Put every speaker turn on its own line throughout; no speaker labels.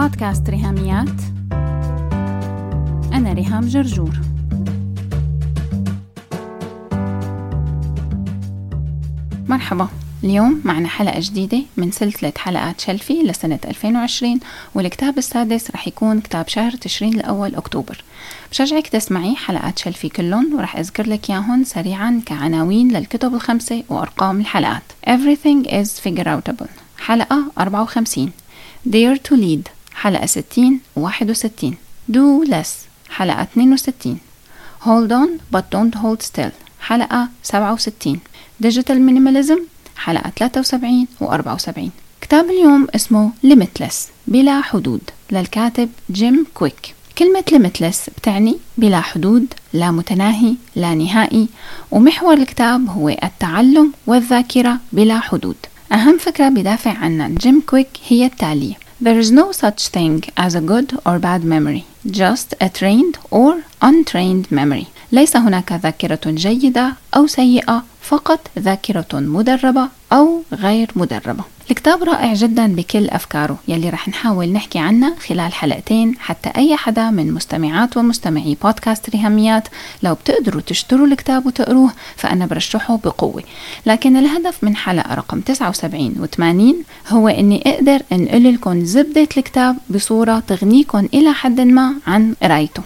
بودكاست ريهاميات. أنا ريهام جرجور. مرحبا. اليوم معنا حلقة جديدة من سلسلة حلقات شلفي لسنة 2020 والكتاب السادس رح يكون كتاب شهر تشرين الأول أكتوبر. بشجعك تسمعي حلقات شلفي كلهم ورح أذكر لك ياهن سريعا كعناوين للكتب الخمسة وأرقام الحلقات. Everything is figure outable. حلقة 54 Dare to lead. حلقة 60 و 61 Do less. حلقة 62 Hold on but don't hold still. حلقة 67 Digital Minimalism. حلقة 73 و 74 كتاب اليوم اسمه Limitless بلا حدود. للكاتب جيم كويك. كلمة limitless بتعني بلا حدود لا متناهي لا نهائي. ومحور الكتاب هو التعلم والذاكرة بلا حدود. أهم فكرة بدافع عنها جيم كويك هي التالية. There is no such thing as a good or bad memory, just a trained or untrained memory. ليس هناك ذاكرة جيدة أو سيئة فقط ذاكرة مدربة أو غير مدربة الكتاب رائع جدا بكل أفكاره يلي رح نحاول نحكي عنها خلال حلقتين حتى أي حدا من مستمعات ومستمعي بودكاست ريهاميات لو بتقدروا تشتروا الكتاب وتقروه فأنا برشحه بقوة. لكن الهدف من حلقة رقم 79 و 80 هو أني أقدر أنقل لكم زبدة الكتاب بصورة تغنيكم إلى حد ما عن قرايته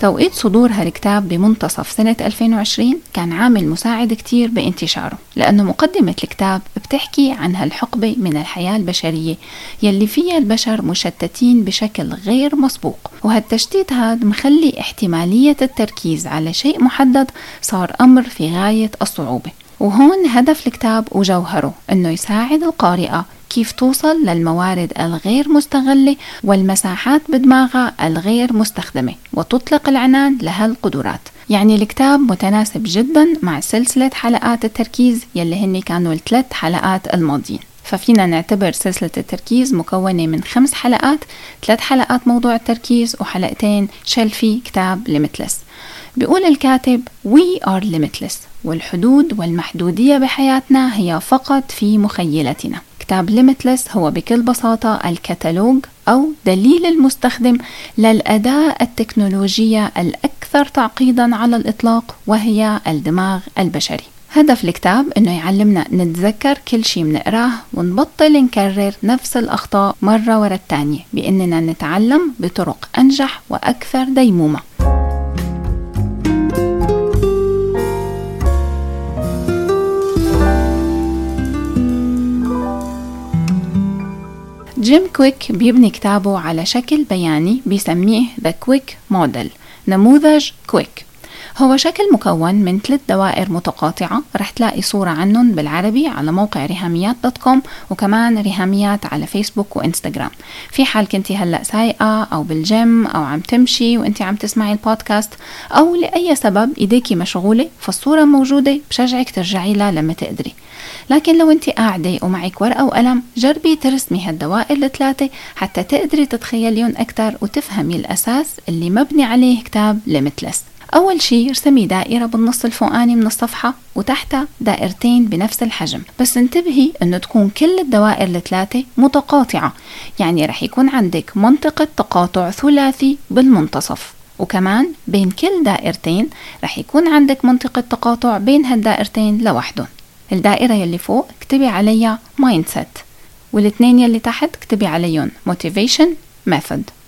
توقيت صدور هالكتاب بمنتصف سنة 2020 كان عامل مساعد كتير بانتشاره لأنه مقدمة الكتاب بتحكي عن هالحقبة من الحياة البشرية يلي فيها البشر مشتتين بشكل غير مسبوق وهالتشتيت هاد مخلي احتمالية التركيز على شيء محدد صار أمر في غاية الصعوبة وهون هدف الكتاب وجوهره أنه يساعد القارئة كيف توصل للموارد الغير مستغلة والمساحات بدماغها الغير مستخدمة وتطلق العنان لهالقدرات يعني الكتاب متناسب جدا مع سلسلة حلقات التركيز يلي هن كانوا الثلاث حلقات الماضيين. ففينا نعتبر سلسلة التركيز مكونة من خمس حلقات ثلاث حلقات موضوع التركيز وحلقتين شلفي كتاب Limitless بيقول الكاتب We are limitless والحدود والمحدودية بحياتنا هي فقط في مخيلتنا. كتاب Limitless هو بكل بساطة الكتالوج أو دليل المستخدم للأداة التكنولوجية الأكثر تعقيدا على الإطلاق وهي الدماغ البشري. هدف الكتاب إنه يعلمنا نتذكر كل شيء بنقراه ونبطل نكرر نفس الأخطاء مرة ورا الثانية بإننا نتعلم بطرق أنجح وأكثر ديمومة. جيم كويك بيبني كتابه على شكل بياني بيسميه The Kwik Model. نموذج كويك هو شكل مكون من ثلاث دوائر متقاطعة رح تلاقي صورة عنهم بالعربي على موقع ريهاميات dot com وكمان ريهاميات على فيسبوك وإنستغرام. في حال كنتي هلأ سايقة أو بالجيم أو عم تمشي وانت عم تسمعي البودكاست أو لأي سبب إيديكي مشغولة فالصورة موجودة بشجعك ترجعي لها لما تقدري. لكن لو انت قاعدة ومعك ورقة وقلم جربي ترسمي هالدوائر الثلاثة حتى تقدري تتخيليهم أكثر وتفهمي الأساس اللي مبني عليه كتاب ليميتلس أول شي ارسمي دائرة بالنص الفوقاني من الصفحة وتحتها دائرتين بنفس الحجم. بس انتبهي إنه تكون كل الدوائر الثلاثة متقاطعة. يعني رح يكون عندك منطقة تقاطع ثلاثي بالمنتصف. وكمان بين كل دائرتين رح يكون عندك منطقة تقاطع بين هالدائرتين لوحدهم. الدائرة يلي فوق اكتبي عليها mindset والإثنين يلي تحت اكتبي عليهم motivation method.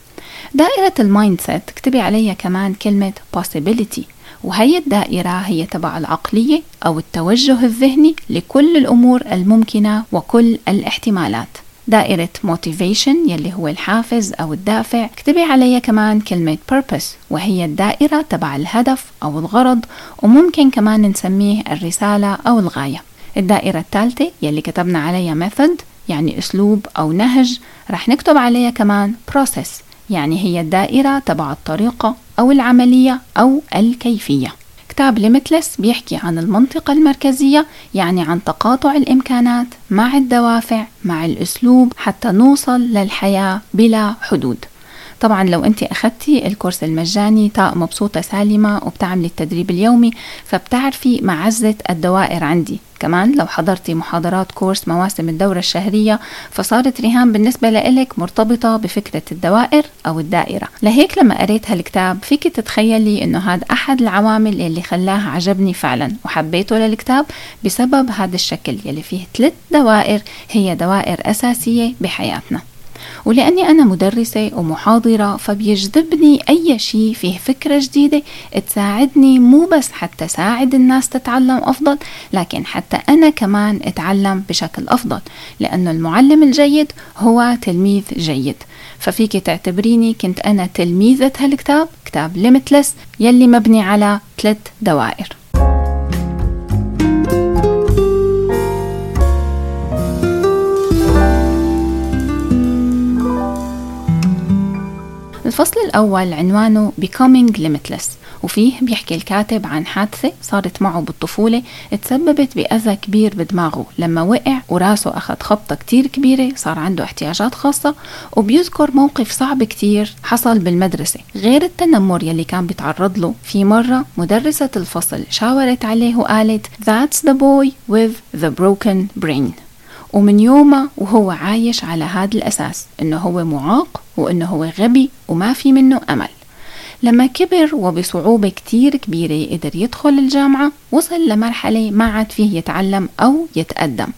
دائرة ال mindset اكتبي عليها كمان كلمة possibility. وهي الدائرة هي تبع العقلية أو التوجه الذهني لكل الأمور الممكنة وكل الاحتمالات. دائرة motivation يلي هو الحافز أو الدافع اكتبي عليها كمان كلمة purpose. وهي الدائرة تبع الهدف أو الغرض وممكن كمان نسميه الرسالة أو الغاية. الدائرة الثالثة يلي كتبنا عليها method يعني أسلوب أو نهج رح نكتب عليها كمان process. يعني هي الدائرة تبع الطريقة أو العملية أو الكيفية. كتاب ليميتلس بيحكي عن المنطقة المركزية يعني عن تقاطع الإمكانات مع الدوافع مع الأسلوب حتى نوصل للحياة بلا حدود. طبعا لو أنت أخذتي الكورس المجاني تاء مبسوطة سالمة وبتعملي التدريب اليومي فبتعرفي معزة الدوائر عندي. كمان لو حضرتي محاضرات كورس مواسم الدورة الشهرية فصارت ريهام بالنسبة لإلك مرتبطة بفكرة الدوائر أو الدائرة. لهيك لما قريت هالكتاب فيك تتخيلي إنه هذا أحد العوامل اللي خلاه عجبني فعلا وحبيته للكتاب بسبب هذا الشكل يلي فيه ثلاث دوائر هي دوائر أساسية بحياتنا. ولأني أنا مدرسة ومحاضرة فبيجذبني أي شيء فيه فكرة جديدة تساعدني مو بس حتى ساعد الناس تتعلم أفضل لكن حتى أنا كمان أتعلم بشكل أفضل لأنه المعلم الجيد هو تلميذ جيد. ففيك تعتبريني كنت أنا تلميذة هالكتاب كتاب ليمتلس يلي مبني على ثلاث دوائر. الفصل الأول عنوانه Becoming Limitless وفيه بيحكي الكاتب عن حادثة صارت معه بالطفولة تسببت بأذى كبير بدماغه. لما وقع وراسه أخذ خبطة كتير كبيرة صار عنده احتياجات خاصة وبيذكر موقف صعب كتير حصل بالمدرسة. غير التنمر يلي كان بيتعرض له في مرة مدرسة الفصل شاورت عليه وقالت That's the boy with the broken brain. ومن يومه وهو عايش على هذا الأساس إنه هو معاق وإنه هو غبي وما في منه أمل. لما كبر وبصعوبة كتير كبيرة قدر يدخل الجامعة وصل لمرحلة ما عاد فيه يتعلم أو يتقدم.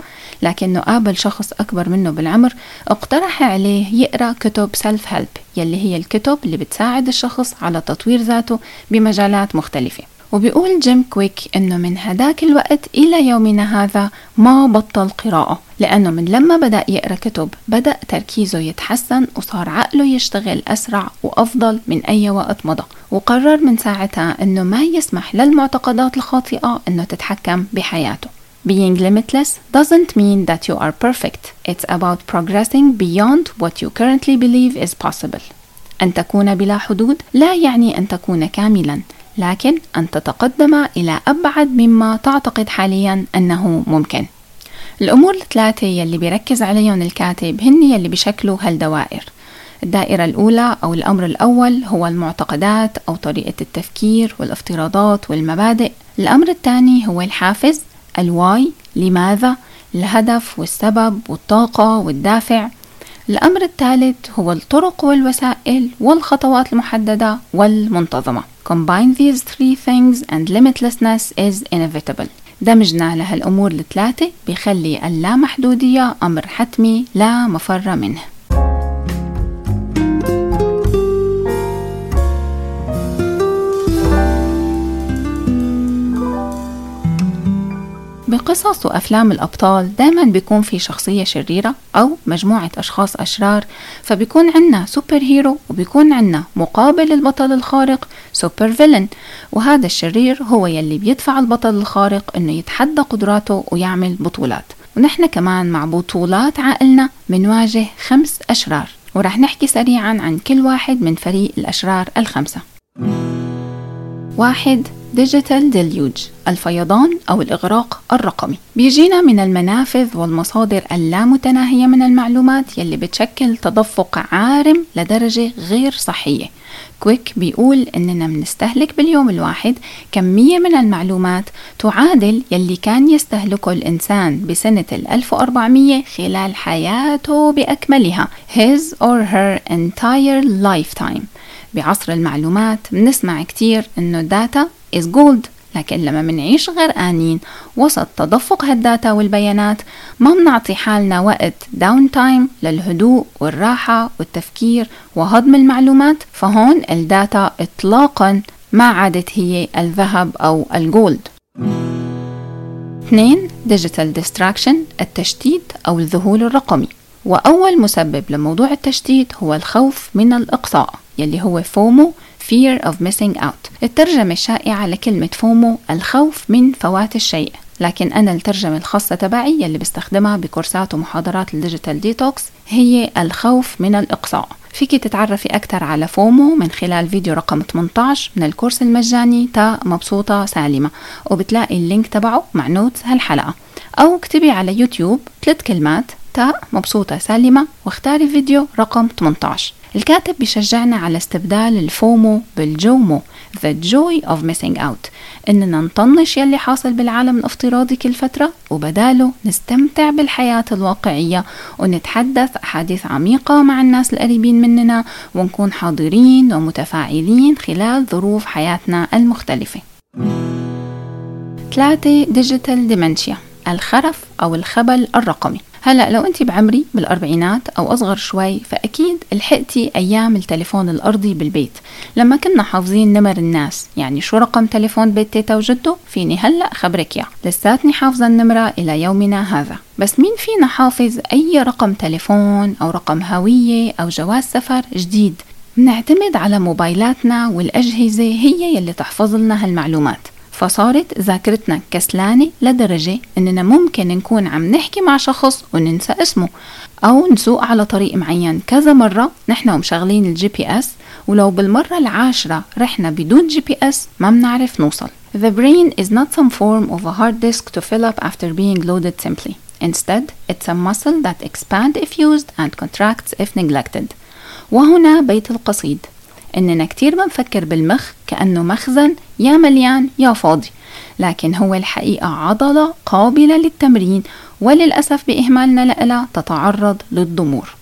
لكنه قابل شخص أكبر منه بالعمر اقترح عليه يقرأ كتب self help يلي هي الكتب اللي بتساعد الشخص على تطوير ذاته بمجالات مختلفة. وبيقول جيم كويك إنه من هداك الوقت إلى يومنا هذا ما بطل قراءة لأنه من لما بدأ يقرأ كتب بدأ تركيزه يتحسن وصار عقله يشتغل أسرع وأفضل من أي وقت مضى وقرر من ساعتها إنه ما يسمح للمعتقدات الخاطئة إنه تتحكم بحياته Being limitless doesn't mean that you are perfect. It's about progressing beyond what you currently believe is possible. أن تكون بلا حدود لا يعني أن تكون كاملا لكن أن تتقدم إلى أبعد مما تعتقد حاليا أنه ممكن. الأمور الثلاثة يلي بيركز عليهم الكاتب هن يلي بشكلوا هالدوائر. الدائرة الأولى أو الأمر الأول هو المعتقدات أو طريقة التفكير والافتراضات والمبادئ. الأمر الثاني هو الحافز الواي لماذا؟ الهدف والسبب والطاقة والدافع. الأمر الثالث هو الطرق والوسائل والخطوات المحددة والمنتظمة. Combine these three things and limitlessness is inevitable. دمجنا لهالأمور الثلاثة بيخلي اللامحدودية أمر حتمي لا مفر منه. بقصص وأفلام الأبطال دايما بيكون في شخصية شريرة أو مجموعة أشخاص أشرار فبيكون عنا super hero وبيكون عنا مقابل البطل الخارق super villain وهذا الشرير هو يلي بيدفع البطل الخارق إنه يتحدى قدراته ويعمل بطولات. ونحن كمان مع بطولات عقلنا منواجه خمس أشرار ورح نحكي سريعا عن كل واحد من فريق الأشرار الخمسة. واحد digital deluge الفيضان أو الإغراق الرقمي. بيجينا من المنافذ والمصادر اللامتناهية من المعلومات يلي بتشكل تدفق عارم لدرجة غير صحية. كويك بيقول إننا بنستهلك باليوم الواحد كمية من المعلومات تعادل يلي كان يستهلكه الإنسان بسنة 1400 خلال حياته بأكملها his or her entire lifetime. بعصر المعلومات بنسمع كتير إنه data is gold لكن لما منعيش غرقانين وسط تدفق ها ال data والبيانات ما بنعطي حالنا وقت down time للهدوء والراحة والتفكير وهضم المعلومات. فهون ال data اطلاقا ما عادت هي الذهب أو ال gold اثنين digital distraction التشتيت أو الذهول الرقمي. وأول مسبب لموضوع التشتيت هو الخوف من الإقصاء. يلي هو FOMO fear of missing out. الترجمة الشائعة لكلمة FOMO الخوف من فوات الشيء. لكن أنا الترجمة الخاصة تبعي يلي بستخدمها بكورسات ومحاضرات ال digital detox هي الخوف من الإقصاء. فيك تتعرفي أكثر على FOMO من خلال فيديو رقم 18 من الكورس المجاني تا مبسوطة سالمة. وبتلاقي ال link تبعه مع notes هالحلقة. أو اكتبي على يوتيوب ثلاث كلمات تا مبسوطة سالمة واختاري فيديو رقم 18 الكاتب بيشجعنا على استبدال الفومو بالجومو The joy of missing out إننا نطنش يلي حاصل بالعالم الافتراضي كل فترة وبداله نستمتع بالحياة الواقعية ونتحدث أحاديث عميقة مع الناس القريبين مننا ونكون حاضرين ومتفاعلين خلال ظروف حياتنا المختلفة. ثلاثة digital dementia الخرف أو الخبل الرقمي. هلا لو انت بعمري بالأربعينات أو أصغر شوي فأكيد لحقتي أيام التليفون الأرضي بالبيت. لما كنا حافظين نمر الناس يعني شو رقم تليفون بيت تيتا وجدو فيني هلأ خبرك يا لساتني حافظة النمرة إلى يومنا هذا. بس مين فينا حافظ أي رقم تليفون أو رقم هوية أو جواز سفر جديد؟ بنعتمد على موبايلاتنا والأجهزة هي يلي تحفظ لنا هالمعلومات. فصارت ذاكرتنا كسلانة لدرجة إننا ممكن نكون عم نحكي مع شخص وننسى اسمه أو نسوق على طريق معين كذا مرة نحن ومشغلين ال GPS ولو بالمرة العاشرة رحنا بدون GPS ما بنعرف نوصل The brain is not some form of a hard disk to fill up after being loaded simply. Instead, it's a muscle that expands if used and contracts if neglected. وهنا بيت القصيد إننا كتير بنفكر بالمخ كأنه مخزن يا مليان يا فاضي. لكن هو الحقيقة عضلة قابلة للتمرين وللأسف بإهمالنا لها تتعرض للضمور.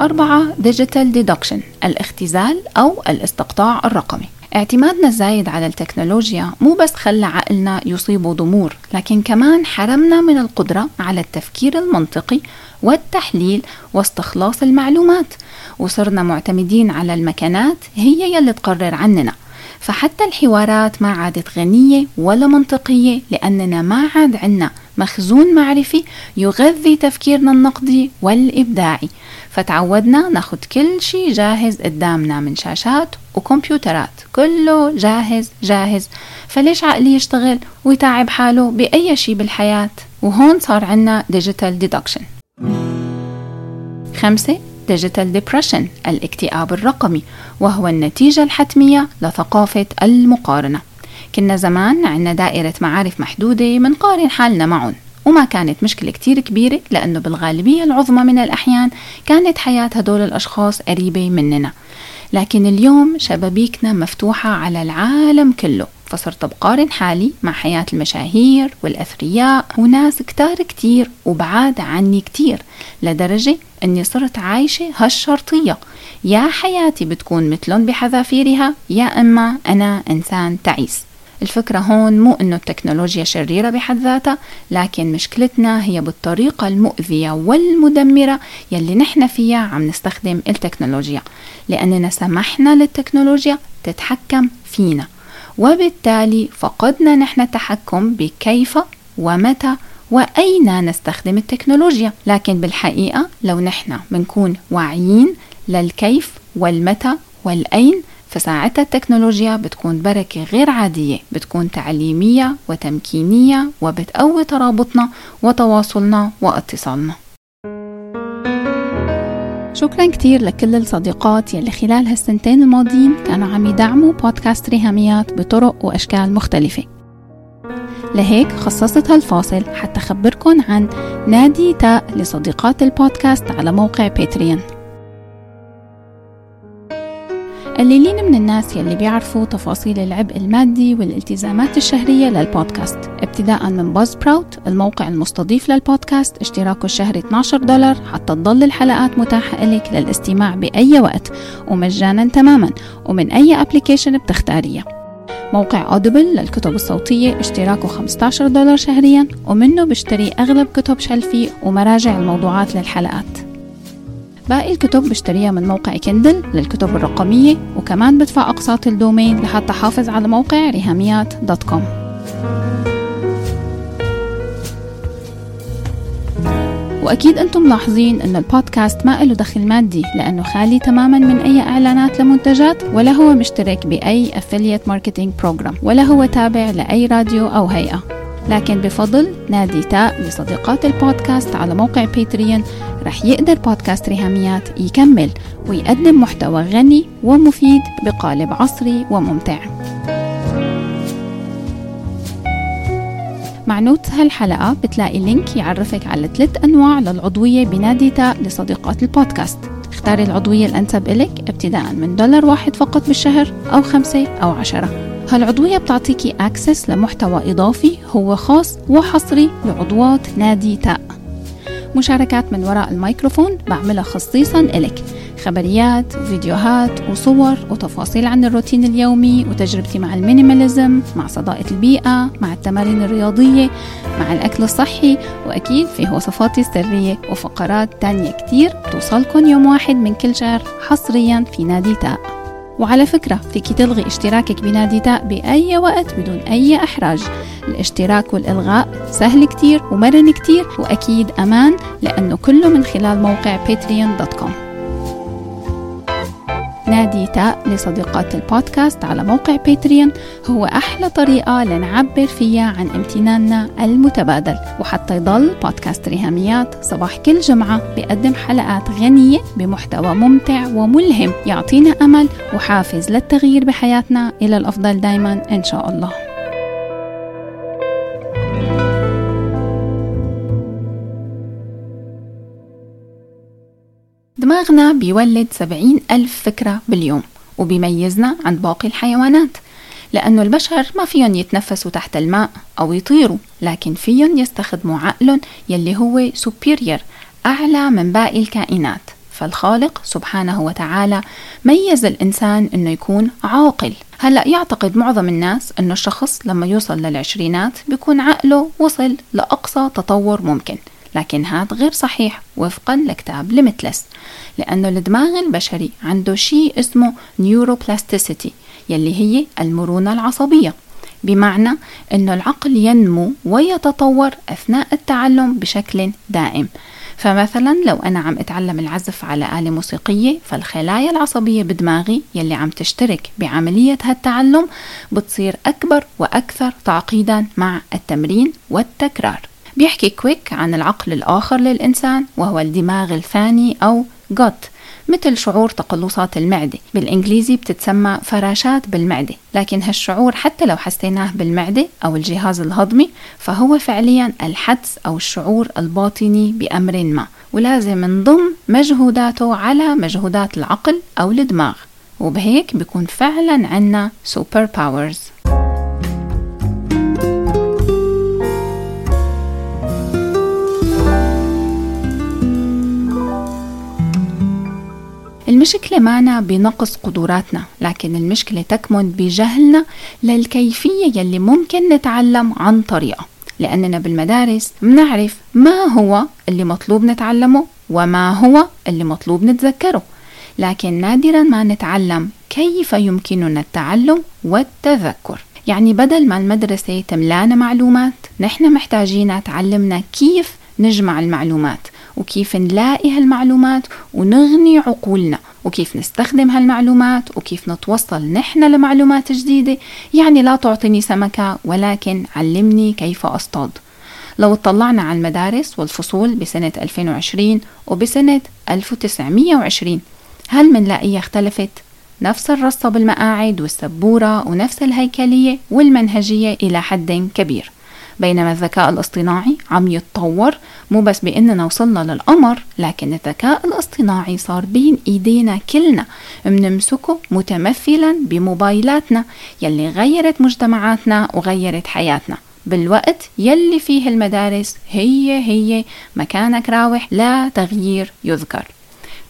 أربعة digital deduction الاختزال أو الاستقطاع الرقمي. اعتمادنا الزايد على التكنولوجيا مو بس خلى عقلنا يصيبه ضمور لكن كمان حرمنا من القدرة على التفكير المنطقي والتحليل واستخلاص المعلومات. وصرنا معتمدين على المكانات هي يلي تقرر عننا. فحتى الحوارات ما عادت غنية ولا منطقية لأننا ما عاد عنا مخزون معرفي يغذي تفكيرنا النقدي والإبداعي. فتعودنا ناخد كل شيء جاهز قدامنا من شاشات وكمبيوترات. كله جاهز جاهز. فليش عقلي يشتغل ويتعب حاله بأي شيء بالحياة؟ وهون صار عنا digital deduction خمسة digital depression الاكتئاب الرقمي وهو النتيجة الحتمية لثقافة المقارنة. كنا زمان عنا دائرة معارف محدودة منقارن حالنا معهم وما كانت مشكلة كتير كبيرة لأنه بالغالبية العظمى من الأحيان كانت حياة هدول الأشخاص قريبة مننا. لكن اليوم شبابيكنا مفتوحة على العالم كله فصرت بقارن حالي مع حياة المشاهير والأثرياء وناس كتار كتير وبعاد عني كتير لدرجة أني صرت عايشة هالشرطية. يا حياتي بتكون مثلهم بحذافيرها يا إما أنا إنسان تعيس. الفكرة هون مو إنه التكنولوجيا شريرة بحد ذاتها لكن مشكلتنا هي بالطريقة المؤذية والمدمرة يلي نحن فيها عم نستخدم التكنولوجيا. لأننا سمحنا للتكنولوجيا تتحكم فينا وبالتالي فقدنا نحن التحكم بكيف ومتى وأين نستخدم التكنولوجيا. لكن بالحقيقة لو نحن بنكون واعيين للكيف والمتى والأين فساعتها التكنولوجيا بتكون بركة غير عادية بتكون تعليمية وتمكينية وبتقوي ترابطنا وتواصلنا واتصالنا. شكرا كتير لكل الصديقات يلي خلال هالسنتين الماضيين كانوا عم يدعموا بودكاست ريهاميات بطرق وأشكال مختلفة. لهيك خصصت هالفاصل حتى أخبركن عن نادي تاء لصديقات البودكاست على موقع باتريون قليلين من الناس يلي بيعرفوا تفاصيل العبء المادي والالتزامات الشهرية للبودكاست. ابتداء من Buzzsprout الموقع المستضيف للبودكاست. اشتراكه الشهري 12 دولار حتى تضل الحلقات متاحة لك للاستماع بأي وقت ومجانا تماما ومن أي application بتختاريه موقع Audible للكتب الصوتية اشتراكه 15 دولار شهريا ومنه بشتري أغلب كتب Shelfie ومراجع الموضوعات للحلقات. باقي الكتب؟ بشتريها من موقع Kindle للكتب الرقمية وكمان بدفع أقساط ال domain لحتى حافظ على موقع ريهاميات dot com. وأكيد أنتم ملاحظين أن البودكاست ما له دخل مادي لأنه خالي تماما من أي إعلانات لمنتجات ولا هو مشترك بأي affiliate marketing program ولا هو تابع لأي راديو أو هيئة. لكن بفضل نادي تاء لصديقات البودكاست على موقع Patreon رح يقدر بودكاست ريهاميات يكمل ويقدم محتوى غني ومفيد بقالب عصري وممتع. مع note هالحلقة بتلاقي link يعرفك على ثلاث أنواع للعضوية بنادي تاء لصديقات البودكاست. اختاري العضوية الأنسب إلك ابتداء من دولار واحد فقط بالشهر أو خمسة أو عشرة. هالعضوية بتعطيكي access لمحتوى إضافي هو خاص وحصري لعضوات نادي تاء مشاركات من وراء الميكروفون بعملها خصيصا إلك. خبريات وفيديوهات وصور وتفاصيل عن الروتين اليومي وتجربتي مع المينيماليزم مع صداقة البيئة مع التمارين الرياضية مع الأكل الصحي وأكيد فيه وصفاتي السرية وفقرات تانية كتير توصلكن يوم واحد من كل شهر حصريا في نادي تاء وعلى فكرة فيك تلغي اشتراكك بنادي تاء بأي وقت بدون أي إحراج. الاشتراك والإلغاء سهل كتير ومرن كتير وأكيد أمان لأنه كله من خلال موقع patreon.com نادي تاء لصديقات البودكاست على موقع باتريون. هو أحلى طريقة لنعبر فيها عن امتناننا المتبادل. وحتى يضل بودكاست ريهاميات صباح كل جمعة بيقدم حلقات غنية بمحتوى ممتع وملهم يعطينا أمل وحافز للتغيير بحياتنا. إلى الأفضل دايما إن شاء الله. دماغنا بيولد سبعين ألف فكرة باليوم وبيميزنا عن باقي الحيوانات لأنه البشر ما فيهم يتنفسوا تحت الماء أو يطيروا لكن فيهم يستخدموا عقلهم يلي هو superior أعلى من باقي الكائنات. فالخالق سبحانه وتعالى ميز الإنسان أنه يكون عاقل. هلأ يعتقد معظم الناس أنه الشخص لما يوصل للعشرينات بيكون عقله وصل لأقصى تطور ممكن. لكن هذا غير صحيح وفقا لكتاب Limitless لأنه الدماغ البشري عنده شيء اسمه neuroplasticity يلي هي المرونة العصبية. بمعنى أنه العقل ينمو ويتطور أثناء التعلم بشكل دائم. فمثلا لو أنا عم أتعلم العزف على آلة موسيقية فالخلايا العصبية بدماغي يلي عم تشترك بعملية هالتعلم بتصير أكبر وأكثر تعقيدا مع التمرين والتكرار. بيحكي كويك عن العقل الآخر للإنسان وهو الدماغ الثاني أو gut مثل شعور تقلصات المعدة. بالإنجليزي بتتسمى فراشات بالمعدة لكن هالشعور حتى لو حسيناه بالمعدة أو الجهاز الهضمي فهو فعليا الحدس أو الشعور الباطني بأمر ما ولازم نضم مجهوداته على مجهودات العقل أو الدماغ. وبهيك بيكون فعلا عنا super powers المشكلة معنا بنقص قدراتنا لكن المشكلة تكمن بجهلنا للكيفية يلي ممكن نتعلم عن طريقة. لأننا بالمدارس بنعرف ما هو اللي مطلوب نتعلمه وما هو اللي مطلوب نتذكره. لكن نادرا ما نتعلم كيف يمكننا التعلم والتذكر. يعني بدل ما المدرسة تملانا معلومات نحن محتاجين تعلمنا كيف نجمع المعلومات. وكيف نلاقي هالمعلومات ونغني عقولنا وكيف نستخدم هالمعلومات وكيف نتوصل نحن لمعلومات جديدة. يعني لا تعطيني سمكة ولكن علمني كيف أصطاد. لو اطلعنا على المدارس والفصول بسنة 2020 وبسنة 1920 هل منلاقيها اختلفت؟ نفس الرصة بالمقاعد والسبورة ونفس الهيكلية والمنهجية إلى حد كبير. بينما الذكاء الاصطناعي عم يتطور مو بس بإننا وصلنا للقمر لكن الذكاء الاصطناعي صار بين إيدينا كلنا. منمسكه متمثلا بموبايلاتنا يلي غيرت مجتمعاتنا وغيرت حياتنا. بالوقت يلي فيه المدارس هي هي مكانك راوح لا تغيير يذكر.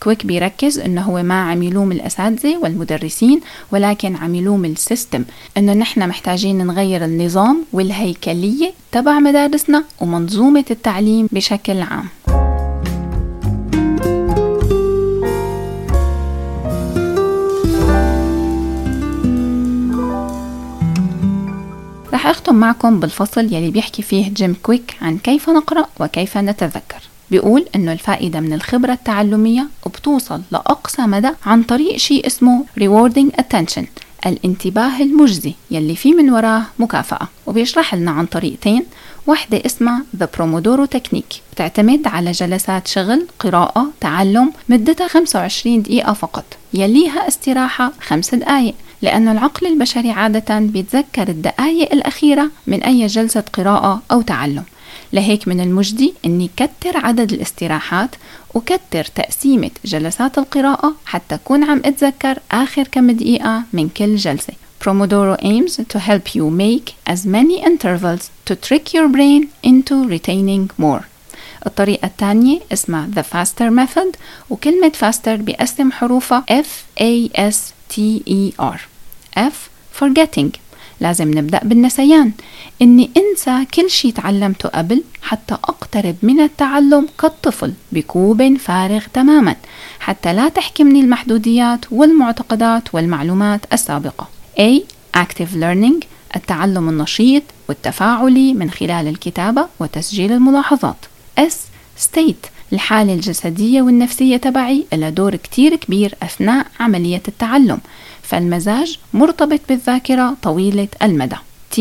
كويك بيركز إنه هو ما عم يلوم الأساتذة والمدرسين ولكن عم يلوم ال system إنه نحن محتاجين نغير النظام والهيكلية تبع مدارسنا ومنظومة التعليم بشكل عام. رح أختم معكم بالفصل يلي بيحكي فيه جيم كويك عن كيف نقرأ وكيف نتذكر. بيقول إنه الفائدة من الخبرة التعلمية بتوصل لأقصى مدى عن طريق شيء اسمه rewarding attention الانتباه المجزي يلي فيه من وراه مكافأة. وبيشرح لنا عن طريقتين واحدة اسمها The Pomodoro Technique بتعتمد على جلسات شغل قراءة تعلم مدتها 25 دقيقة فقط يليها استراحة 5 دقائق لأن العقل البشري عادة بيتذكر الدقائق الأخيرة من أي جلسة قراءة أو تعلم. لهيك من المجدي أني كتر عدد الاستراحات وكتر تقسيمة جلسات القراءة حتى أكون عم أتذكر آخر كم دقيقة من كل جلسة. Pomodoro aims to help you make as many intervals to trick your brain into retaining more. الطريقة الثانية اسمها The Faster Method وكلمة Faster بيقسم حروفها F A S T E R. F Forgetting لازم نبدأ بالنسيان إني أنسى كل شي تعلمته قبل حتى أقترب من التعلم كالطفل بكوب فارغ تماما حتى لا تحكمني المحدوديات والمعتقدات والمعلومات السابقة A. Active Learning التعلم النشيط والتفاعلي من خلال الكتابة وتسجيل الملاحظات S. State الحالة الجسدية والنفسية تبعي لها دور كتير كبير أثناء عملية التعلم فالمزاج مرتبط بالذاكرة طويلة المدى. T.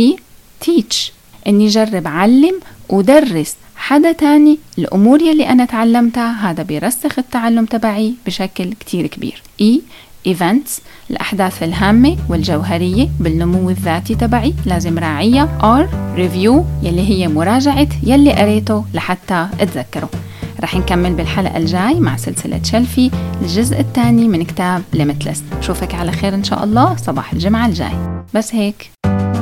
Teach. إني جرب علم ودرس حدا تاني الأمور يلي أنا تعلمتها. هذا بيرسخ التعلم تبعي بشكل كتير كبير. E. Events. الأحداث الهامة والجوهرية بالنمو الذاتي تبعي. لازم راعيها. R Review. يلي هي مراجعة يلي قريته لحتى أتذكره. رح نكمل بالحلقة الجاي مع سلسلة Shelfie الجزء الثاني من كتاب Limitless شوفك على خير إن شاء الله صباح الجمعة الجاي. بس هيك.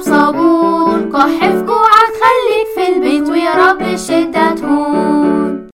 ثانية بصابون كح في كوعك خليك في البيت ويا رب الشدة تهون